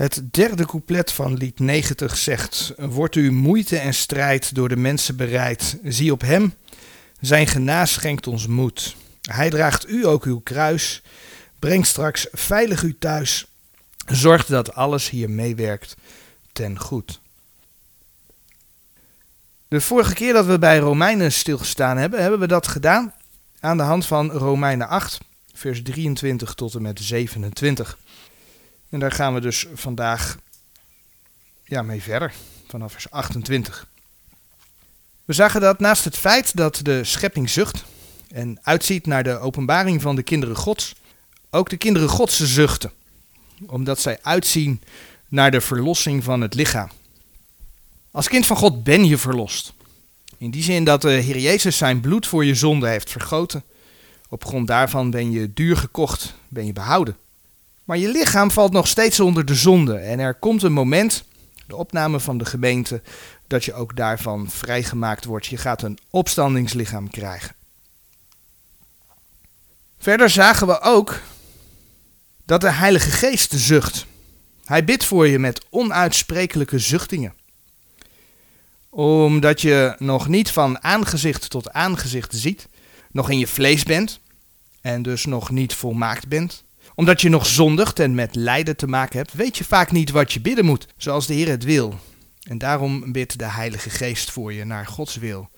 Het derde couplet van lied 90 zegt: Wordt u moeite en strijd door de mensen bereid, zie op hem, zijn genaas schenkt ons moed. Hij draagt u ook uw kruis, brengt straks veilig u thuis, zorgt dat alles hier meewerkt ten goed. De vorige keer dat we bij Romeinen stilgestaan hebben, hebben we dat gedaan aan de hand van Romeinen 8, vers 23 tot en met 27. En daar gaan we dus vandaag ja, mee verder, vanaf vers 28. We zagen dat naast het feit dat de schepping zucht en uitziet naar de openbaring van de kinderen Gods, ook de kinderen Gods zuchten, omdat zij uitzien naar de verlossing van het lichaam. Als kind van God ben je verlost. In die zin dat de Heer Jezus zijn bloed voor je zonde heeft vergoten. Op grond daarvan ben je duur gekocht, ben je behouden. Maar je lichaam valt nog steeds onder de zonde. En er komt een moment, de opname van de gemeente, dat je ook daarvan vrijgemaakt wordt. Je gaat een opstandingslichaam krijgen. Verder zagen we ook dat de Heilige Geest zucht. Hij bidt voor je met onuitsprekelijke zuchtingen. Omdat je nog niet van aangezicht tot aangezicht ziet, nog in je vlees bent en dus nog niet volmaakt bent omdat je nog zondigt en met lijden te maken hebt, weet je vaak niet wat je bidden moet, zoals de Heer het wil. En daarom bidt de Heilige Geest voor je naar Gods wil.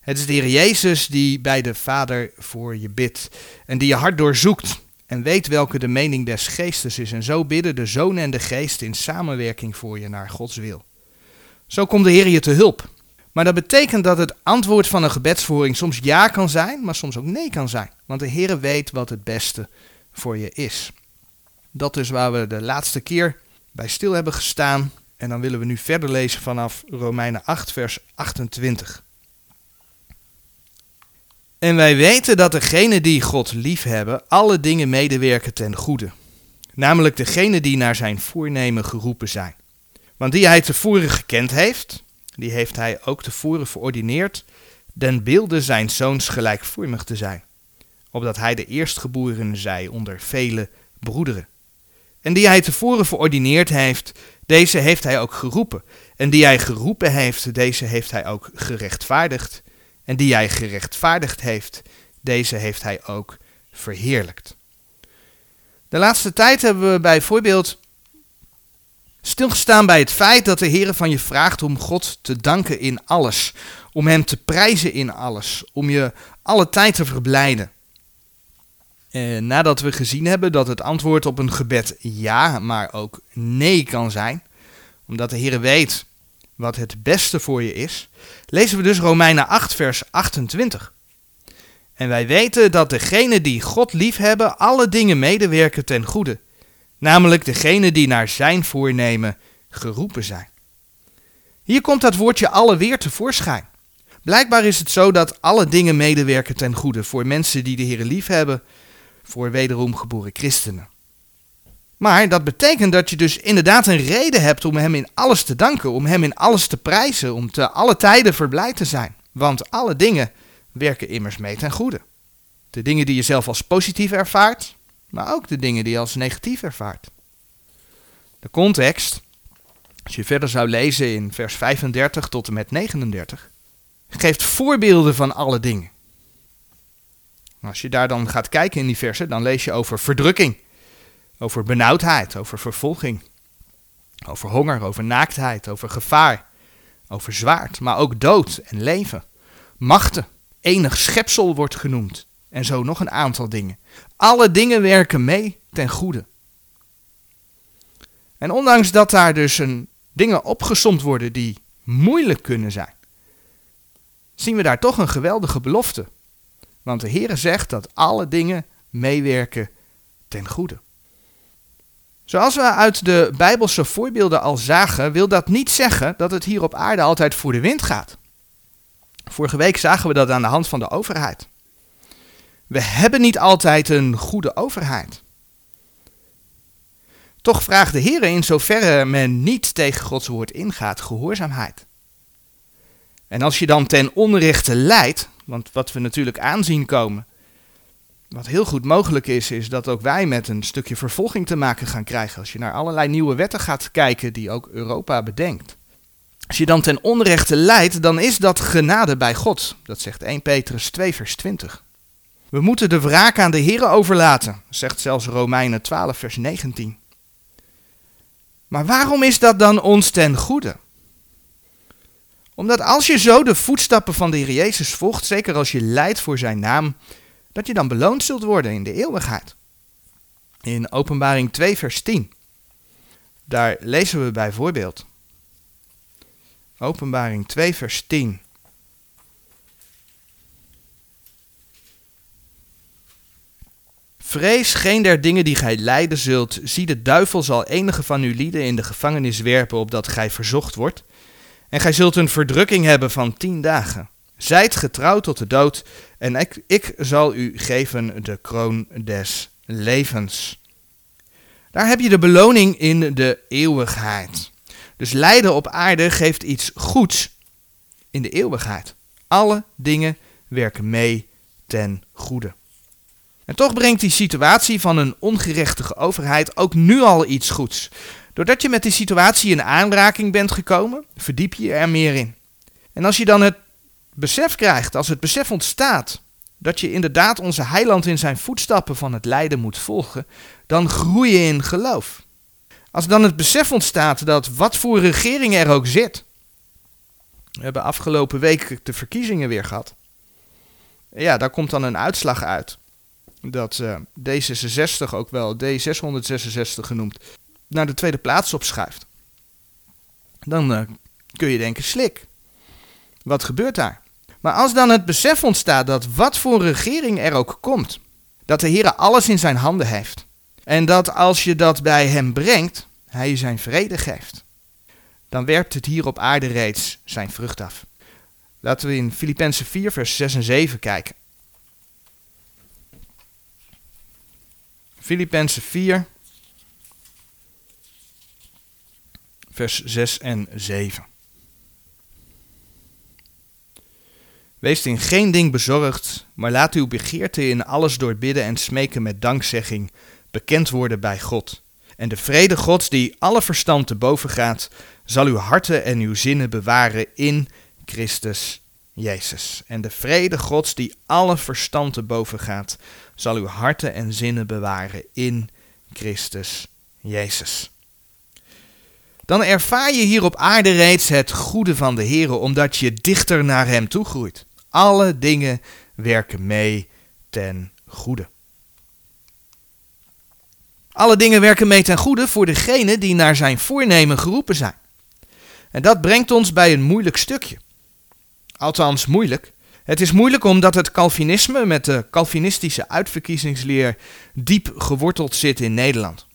Het is de Heer Jezus die bij de Vader voor je bidt en die je hart doorzoekt en weet welke de mening des Geestes is. En zo bidden de Zoon en de Geest in samenwerking voor je naar Gods wil. Zo komt de Heer je te hulp. Maar dat betekent dat het antwoord van een gebedsvoering soms ja kan zijn, maar soms ook nee kan zijn. Want de Heer weet wat het beste voor je is. Dat is waar we de laatste keer bij stil hebben gestaan. En dan willen we nu verder lezen vanaf Romeinen 8, vers 28. En wij weten dat degenen die God liefhebben, alle dingen medewerken ten goede. Namelijk degenen die naar zijn voornemen geroepen zijn. Want die hij tevoren gekend heeft, die heeft hij ook tevoren verordineerd, den beelde zijn zoons gelijkvormig te zijn opdat hij de eerstgeboren zij onder vele broederen. En die hij tevoren verordineerd heeft, deze heeft hij ook geroepen. En die hij geroepen heeft, deze heeft hij ook gerechtvaardigd. En die hij gerechtvaardigd heeft, deze heeft hij ook verheerlijkt. De laatste tijd hebben we bijvoorbeeld stilgestaan bij het feit dat de Heer van je vraagt om God te danken in alles, om Hem te prijzen in alles, om je alle tijd te verblijden. Eh, nadat we gezien hebben dat het antwoord op een gebed ja, maar ook nee kan zijn, omdat de Heer weet wat het beste voor je is, lezen we dus Romeinen 8, vers 28. En wij weten dat degenen die God liefhebben, alle dingen medewerken ten goede, namelijk degenen die naar zijn voornemen geroepen zijn. Hier komt dat woordje alle weer tevoorschijn. Blijkbaar is het zo dat alle dingen medewerken ten goede voor mensen die de Heer liefhebben voor wederom geboren christenen. Maar dat betekent dat je dus inderdaad een reden hebt om Hem in alles te danken, om Hem in alles te prijzen, om te alle tijden verblijd te zijn. Want alle dingen werken immers mee ten goede. De dingen die je zelf als positief ervaart, maar ook de dingen die je als negatief ervaart. De context, als je verder zou lezen in vers 35 tot en met 39, geeft voorbeelden van alle dingen. Als je daar dan gaat kijken in die versen, dan lees je over verdrukking, over benauwdheid, over vervolging, over honger, over naaktheid, over gevaar, over zwaard, maar ook dood en leven, machten, enig schepsel wordt genoemd en zo nog een aantal dingen. Alle dingen werken mee ten goede. En ondanks dat daar dus een, dingen opgesomd worden die moeilijk kunnen zijn, zien we daar toch een geweldige belofte want de Heere zegt dat alle dingen meewerken ten goede. Zoals we uit de Bijbelse voorbeelden al zagen, wil dat niet zeggen dat het hier op aarde altijd voor de wind gaat. Vorige week zagen we dat aan de hand van de overheid. We hebben niet altijd een goede overheid. Toch vraagt de Heer in zoverre men niet tegen Gods woord ingaat, gehoorzaamheid. En als je dan ten onrechte leidt, want wat we natuurlijk aanzien komen, Wat heel goed mogelijk is, is dat ook wij met een stukje vervolging te maken gaan krijgen. Als je naar allerlei nieuwe wetten gaat kijken die ook Europa bedenkt. Als je dan ten onrechte lijdt, dan is dat genade bij God. Dat zegt 1 Petrus 2, vers 20. We moeten de wraak aan de Heer overlaten, zegt zelfs Romeinen 12, vers 19. Maar waarom is dat dan ons ten goede? Omdat als je zo de voetstappen van de Heer Jezus volgt, zeker als je lijdt voor zijn naam, dat je dan beloond zult worden in de eeuwigheid. In Openbaring 2, vers 10. Daar lezen we bijvoorbeeld. Openbaring 2, vers 10. Vrees geen der dingen die gij lijden zult. Zie, de duivel zal enige van uw lieden in de gevangenis werpen, opdat gij verzocht wordt. En gij zult een verdrukking hebben van tien dagen. Zijt getrouwd tot de dood, en ik, ik zal u geven de kroon des levens. Daar heb je de beloning in de eeuwigheid. Dus lijden op aarde geeft iets goeds in de eeuwigheid. Alle dingen werken mee ten goede. En toch brengt die situatie van een ongerechtige overheid ook nu al iets goeds. Doordat je met die situatie in aanraking bent gekomen, verdiep je er meer in. En als je dan het besef krijgt, als het besef ontstaat, dat je inderdaad onze heiland in zijn voetstappen van het lijden moet volgen, dan groei je in geloof. Als dan het besef ontstaat dat wat voor regering er ook zit. We hebben afgelopen week de verkiezingen weer gehad. Ja, daar komt dan een uitslag uit. Dat uh, D66, ook wel D666 genoemd, naar de tweede plaats opschuift. Dan uh, kun je denken, slik. Wat gebeurt daar? Maar als dan het besef ontstaat dat wat voor regering er ook komt, dat de Heer alles in zijn handen heeft. En dat als je dat bij hem brengt, hij je zijn vrede geeft. Dan werpt het hier op aarde reeds zijn vrucht af. Laten we in Filippenzen 4, vers 6 en 7 kijken. Filippenzen 4, vers 6 en 7. Wees in geen ding bezorgd, maar laat uw begeerte in alles door bidden en smeken met dankzegging bekend worden bij God. En de vrede Gods, die alle verstand te boven gaat, zal uw harten en uw zinnen bewaren in Christus Jezus. En de vrede Gods, die alle verstand te boven gaat, zal uw harten en zinnen bewaren in Christus Jezus. Dan ervaar je hier op aarde reeds het goede van de Heer, omdat je dichter naar Hem toe groeit. Alle dingen werken mee ten goede. Alle dingen werken mee ten goede voor degene die naar zijn voornemen geroepen zijn. En dat brengt ons bij een moeilijk stukje. Althans, moeilijk. Het is moeilijk omdat het Calvinisme met de Calvinistische uitverkiezingsleer diep geworteld zit in Nederland.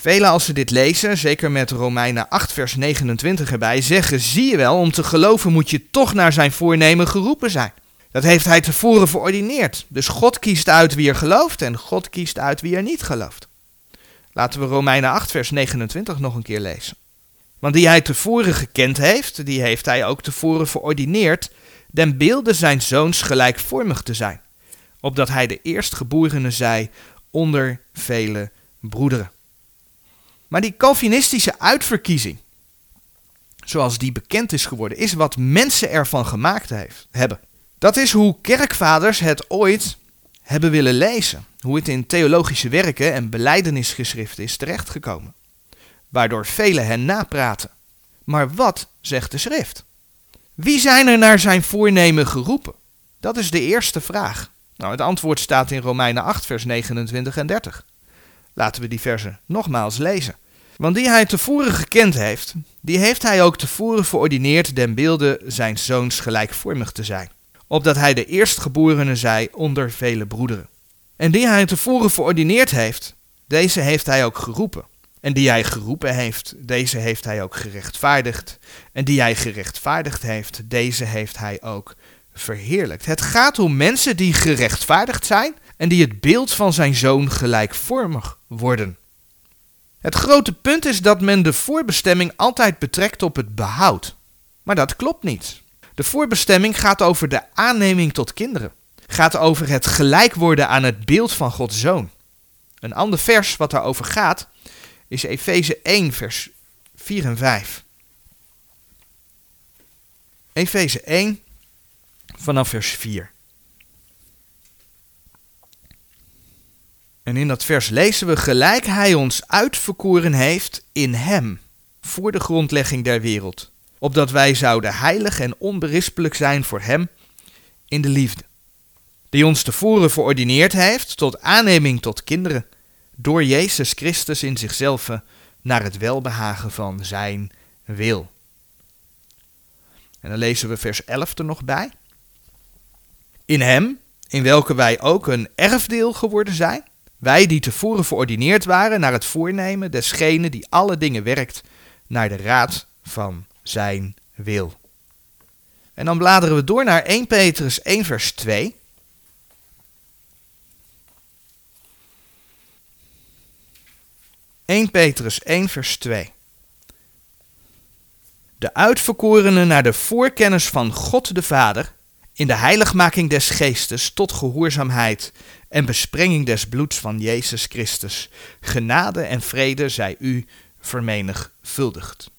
Velen als ze dit lezen, zeker met Romeinen 8 vers 29 erbij, zeggen, zie je wel, om te geloven moet je toch naar zijn voornemen geroepen zijn. Dat heeft hij tevoren verordineerd. Dus God kiest uit wie er gelooft en God kiest uit wie er niet gelooft. Laten we Romeinen 8 vers 29 nog een keer lezen. Want die hij tevoren gekend heeft, die heeft hij ook tevoren verordineerd, den beelden zijn zoons gelijkvormig te zijn, opdat hij de eerstgeborene zij onder vele broederen. Maar die Calvinistische uitverkiezing, zoals die bekend is geworden, is wat mensen ervan gemaakt heeft, hebben. Dat is hoe kerkvaders het ooit hebben willen lezen, hoe het in theologische werken en beleidenisgeschriften is terechtgekomen, waardoor velen hen napraten. Maar wat zegt de schrift? Wie zijn er naar zijn voornemen geroepen? Dat is de eerste vraag. Nou, het antwoord staat in Romeinen 8, vers 29 en 30. Laten we die versen nogmaals lezen. Want die hij tevoren gekend heeft, die heeft hij ook tevoren verordineerd den beelden zijn zoons gelijkvormig te zijn, opdat hij de eerstgeborene zij onder vele broederen. En die hij tevoren verordineerd heeft, deze heeft hij ook geroepen. En die hij geroepen heeft, deze heeft hij ook gerechtvaardigd. En die hij gerechtvaardigd heeft, deze heeft hij ook verheerlijkt. Het gaat om mensen die gerechtvaardigd zijn en die het beeld van zijn zoon gelijkvormig worden. Het grote punt is dat men de voorbestemming altijd betrekt op het behoud. Maar dat klopt niet. De voorbestemming gaat over de aanneming tot kinderen. gaat over het gelijk worden aan het beeld van Gods zoon. Een ander vers wat daarover gaat is Efeze 1, vers 4 en 5. Efeze 1 vanaf vers 4. En in dat vers lezen we gelijk hij ons uitverkoren heeft in hem, voor de grondlegging der wereld, opdat wij zouden heilig en onberispelijk zijn voor hem in de liefde, die ons tevoren verordineerd heeft tot aanneming tot kinderen, door Jezus Christus in zichzelf naar het welbehagen van zijn wil. En dan lezen we vers 11 er nog bij. In hem, in welke wij ook een erfdeel geworden zijn, wij die tevoren verordineerd waren naar het voornemen desgene die alle dingen werkt naar de raad van zijn wil. En dan bladeren we door naar 1 Petrus 1 vers 2. (1 Petrus 1 vers 2) De uitverkorenen naar de voorkennis van God de Vader, in de heiligmaking des geestes tot gehoorzaamheid en besprenging des bloeds van Jezus Christus. Genade en vrede zij u vermenigvuldigd.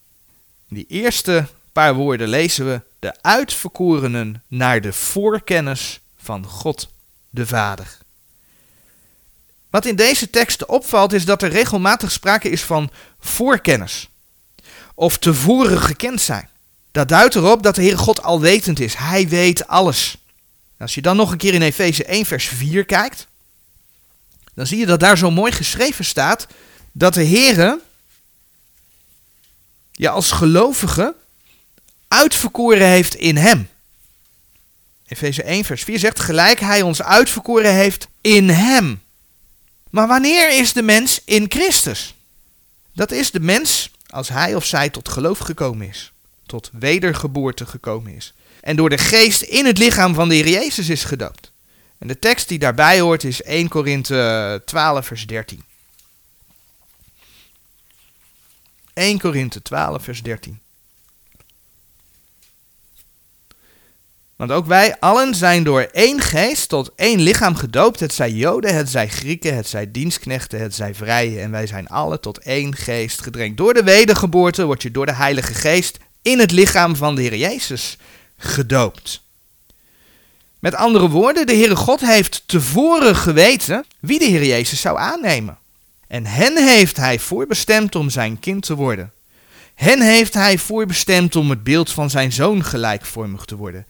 Die eerste paar woorden lezen we de uitverkorenen naar de voorkennis van God de Vader. Wat in deze teksten opvalt is dat er regelmatig sprake is van voorkennis of tevoren gekend zijn. Dat duidt erop dat de Heere God alwetend is. Hij weet alles. Als je dan nog een keer in Efeze 1 vers 4 kijkt, dan zie je dat daar zo mooi geschreven staat dat de Heere je als gelovige uitverkoren heeft in hem. Efeze 1 vers 4 zegt gelijk hij ons uitverkoren heeft in hem. Maar wanneer is de mens in Christus? Dat is de mens als hij of zij tot geloof gekomen is, tot wedergeboorte gekomen is en door de geest in het lichaam van de Heer Jezus is gedoopt. En de tekst die daarbij hoort is 1 Korinthe 12 vers 13. 1 Korinthe 12 vers 13. Want ook wij allen zijn door één geest tot één lichaam gedoopt. Het zij Joden, het zij Grieken, het zij dienstknechten, het zij vrije. En wij zijn alle tot één geest gedrenkt. Door de wedergeboorte word je door de Heilige Geest in het lichaam van de Heer Jezus gedoopt. Met andere woorden, de Heere God heeft tevoren geweten wie de Heer Jezus zou aannemen. En hen heeft hij voorbestemd om zijn kind te worden. Hen heeft hij voorbestemd om het beeld van zijn zoon gelijkvormig te worden.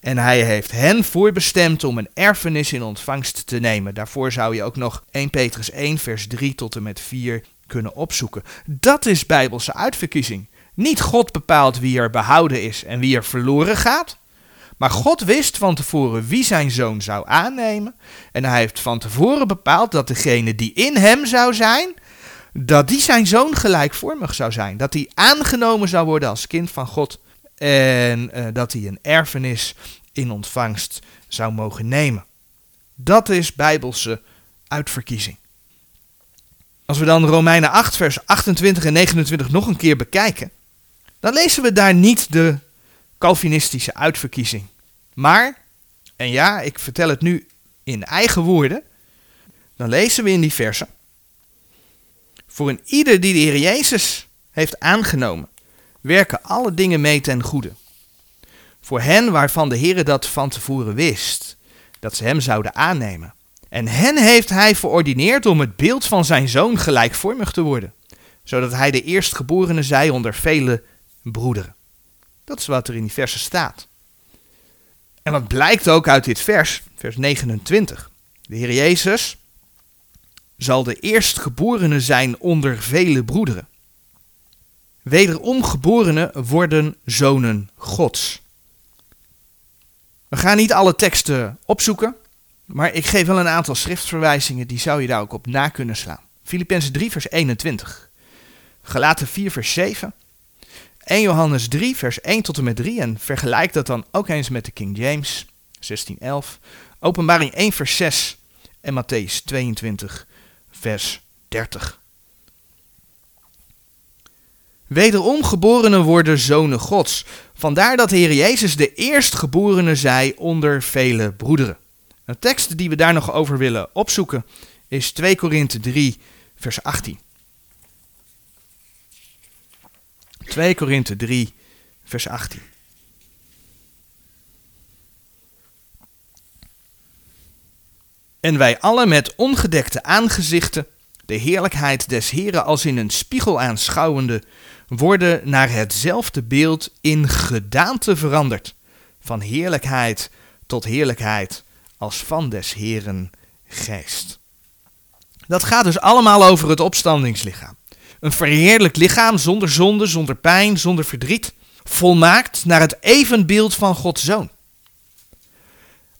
En hij heeft hen voorbestemd om een erfenis in ontvangst te nemen. Daarvoor zou je ook nog 1 Petrus 1 vers 3 tot en met 4 kunnen opzoeken. Dat is bijbelse uitverkiezing. Niet God bepaalt wie er behouden is en wie er verloren gaat. Maar God wist van tevoren wie zijn zoon zou aannemen. En hij heeft van tevoren bepaald dat degene die in hem zou zijn, dat die zijn zoon gelijkvormig zou zijn. Dat hij aangenomen zou worden als kind van God. En uh, dat hij een erfenis in ontvangst zou mogen nemen. Dat is bijbelse uitverkiezing. Als we dan Romeinen 8, vers 28 en 29 nog een keer bekijken, dan lezen we daar niet de Calvinistische uitverkiezing. Maar, en ja, ik vertel het nu in eigen woorden, dan lezen we in die versen. Voor een ieder die de Heer Jezus heeft aangenomen, werken alle dingen mee ten goede. Voor hen waarvan de Heer dat van tevoren wist, dat ze hem zouden aannemen. En hen heeft hij verordineerd om het beeld van zijn zoon gelijkvormig te worden, zodat hij de eerstgeborene zij onder vele broederen. Dat is wat er in die versen staat. En wat blijkt ook uit dit vers, vers 29. De Heer Jezus zal de eerstgeborene zijn onder vele broederen. Wederom geborenen worden zonen Gods. We gaan niet alle teksten opzoeken, maar ik geef wel een aantal schriftverwijzingen, die zou je daar ook op na kunnen slaan. Filippenzen 3, vers 21. Galaten 4, vers 7. 1 Johannes 3, vers 1 tot en met 3. En vergelijk dat dan ook eens met de King James 1611. Openbaring 1, vers 6. En Matthäus 22, vers 30. Wederom geborenen worden zonen Gods. Vandaar dat de Heer Jezus de eerstgeborene zij onder vele broederen. Een tekst die we daar nog over willen opzoeken is 2 Korinthe 3, vers 18. 2 Korinthe 3, vers 18. En wij alle met ongedekte aangezichten de heerlijkheid des Heren als in een spiegel aanschouwende, worden naar hetzelfde beeld in gedaante veranderd, van heerlijkheid tot heerlijkheid, als van des Heren geest. Dat gaat dus allemaal over het opstandingslichaam. Een verheerlijk lichaam zonder zonde, zonder pijn, zonder verdriet, volmaakt naar het evenbeeld van Gods Zoon.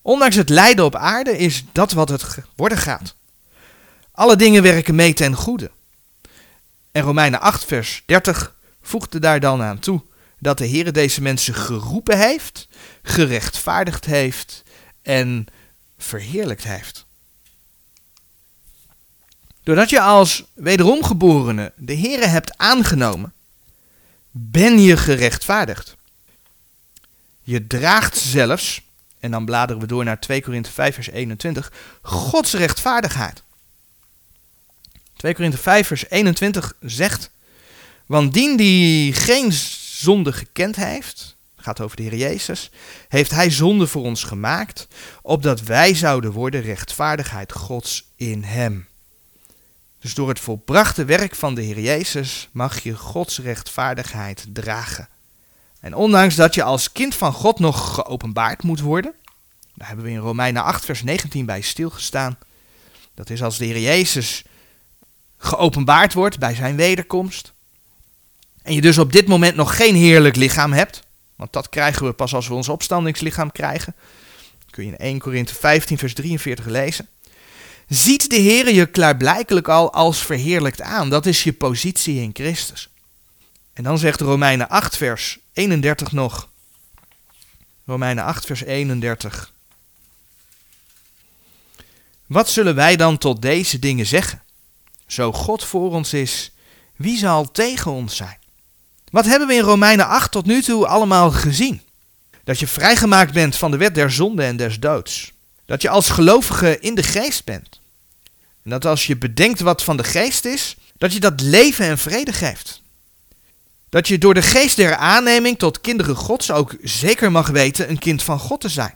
Ondanks het lijden op aarde is dat wat het worden gaat. Alle dingen werken mee ten goede. En Romeinen 8, vers 30 voegde daar dan aan toe dat de Heer deze mensen geroepen heeft, gerechtvaardigd heeft en verheerlijkt heeft. Doordat je als wederomgeborene de Heer hebt aangenomen, ben je gerechtvaardigd. Je draagt zelfs, en dan bladeren we door naar 2 Korinthe 5 vers 21, Gods rechtvaardigheid. 2 Korinthe 5 vers 21 zegt, want dien die geen zonde gekend heeft, gaat over de Heer Jezus, heeft hij zonde voor ons gemaakt, opdat wij zouden worden rechtvaardigheid Gods in hem. Dus door het volbrachte werk van de Heer Jezus mag je Gods rechtvaardigheid dragen. En ondanks dat je als kind van God nog geopenbaard moet worden, daar hebben we in Romeinen 8, vers 19 bij stilgestaan. Dat is als de Heer Jezus geopenbaard wordt bij zijn wederkomst. En je dus op dit moment nog geen heerlijk lichaam hebt, want dat krijgen we pas als we ons opstandingslichaam krijgen. kun je in 1 Korinthe 15, vers 43 lezen. Ziet de Heer je klaarblijkelijk al als verheerlijkt aan. Dat is je positie in Christus. En dan zegt Romeinen 8, vers 31 nog. Romeinen 8, vers 31. Wat zullen wij dan tot deze dingen zeggen? Zo God voor ons is, wie zal tegen ons zijn? Wat hebben we in Romeinen 8 tot nu toe allemaal gezien? Dat je vrijgemaakt bent van de wet der zonde en des doods. Dat je als gelovige in de geest bent. En dat als je bedenkt wat van de geest is, dat je dat leven en vrede geeft. Dat je door de geest der aanneming tot kinderen Gods ook zeker mag weten een kind van God te zijn.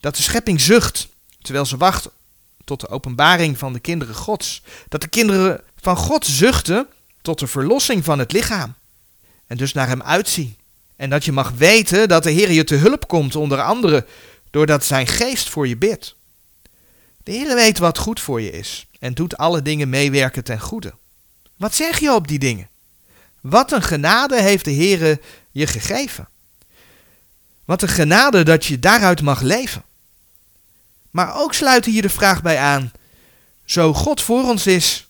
Dat de schepping zucht, terwijl ze wacht tot de openbaring van de kinderen Gods. Dat de kinderen van God zuchten tot de verlossing van het lichaam. En dus naar Hem uitzien. En dat je mag weten dat de Heer je te hulp komt, onder andere doordat Zijn geest voor je bidt. De Heer weet wat goed voor je is en doet alle dingen meewerken ten goede. Wat zeg je op die dingen? Wat een genade heeft de Heer je gegeven. Wat een genade dat je daaruit mag leven. Maar ook sluit hier de vraag bij aan: zo God voor ons is,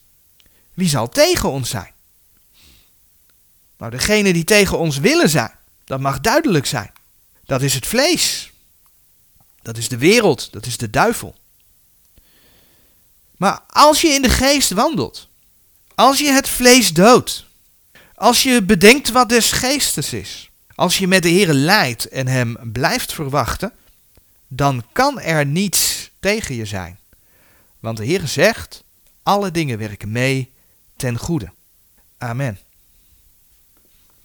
wie zal tegen ons zijn? Nou, degene die tegen ons willen zijn, dat mag duidelijk zijn. Dat is het vlees. Dat is de wereld, dat is de duivel. Maar als je in de geest wandelt, als je het vlees doodt, als je bedenkt wat des geestes is, als je met de Heer leidt en hem blijft verwachten, dan kan er niets tegen je zijn. Want de Heer zegt, alle dingen werken mee ten goede. Amen.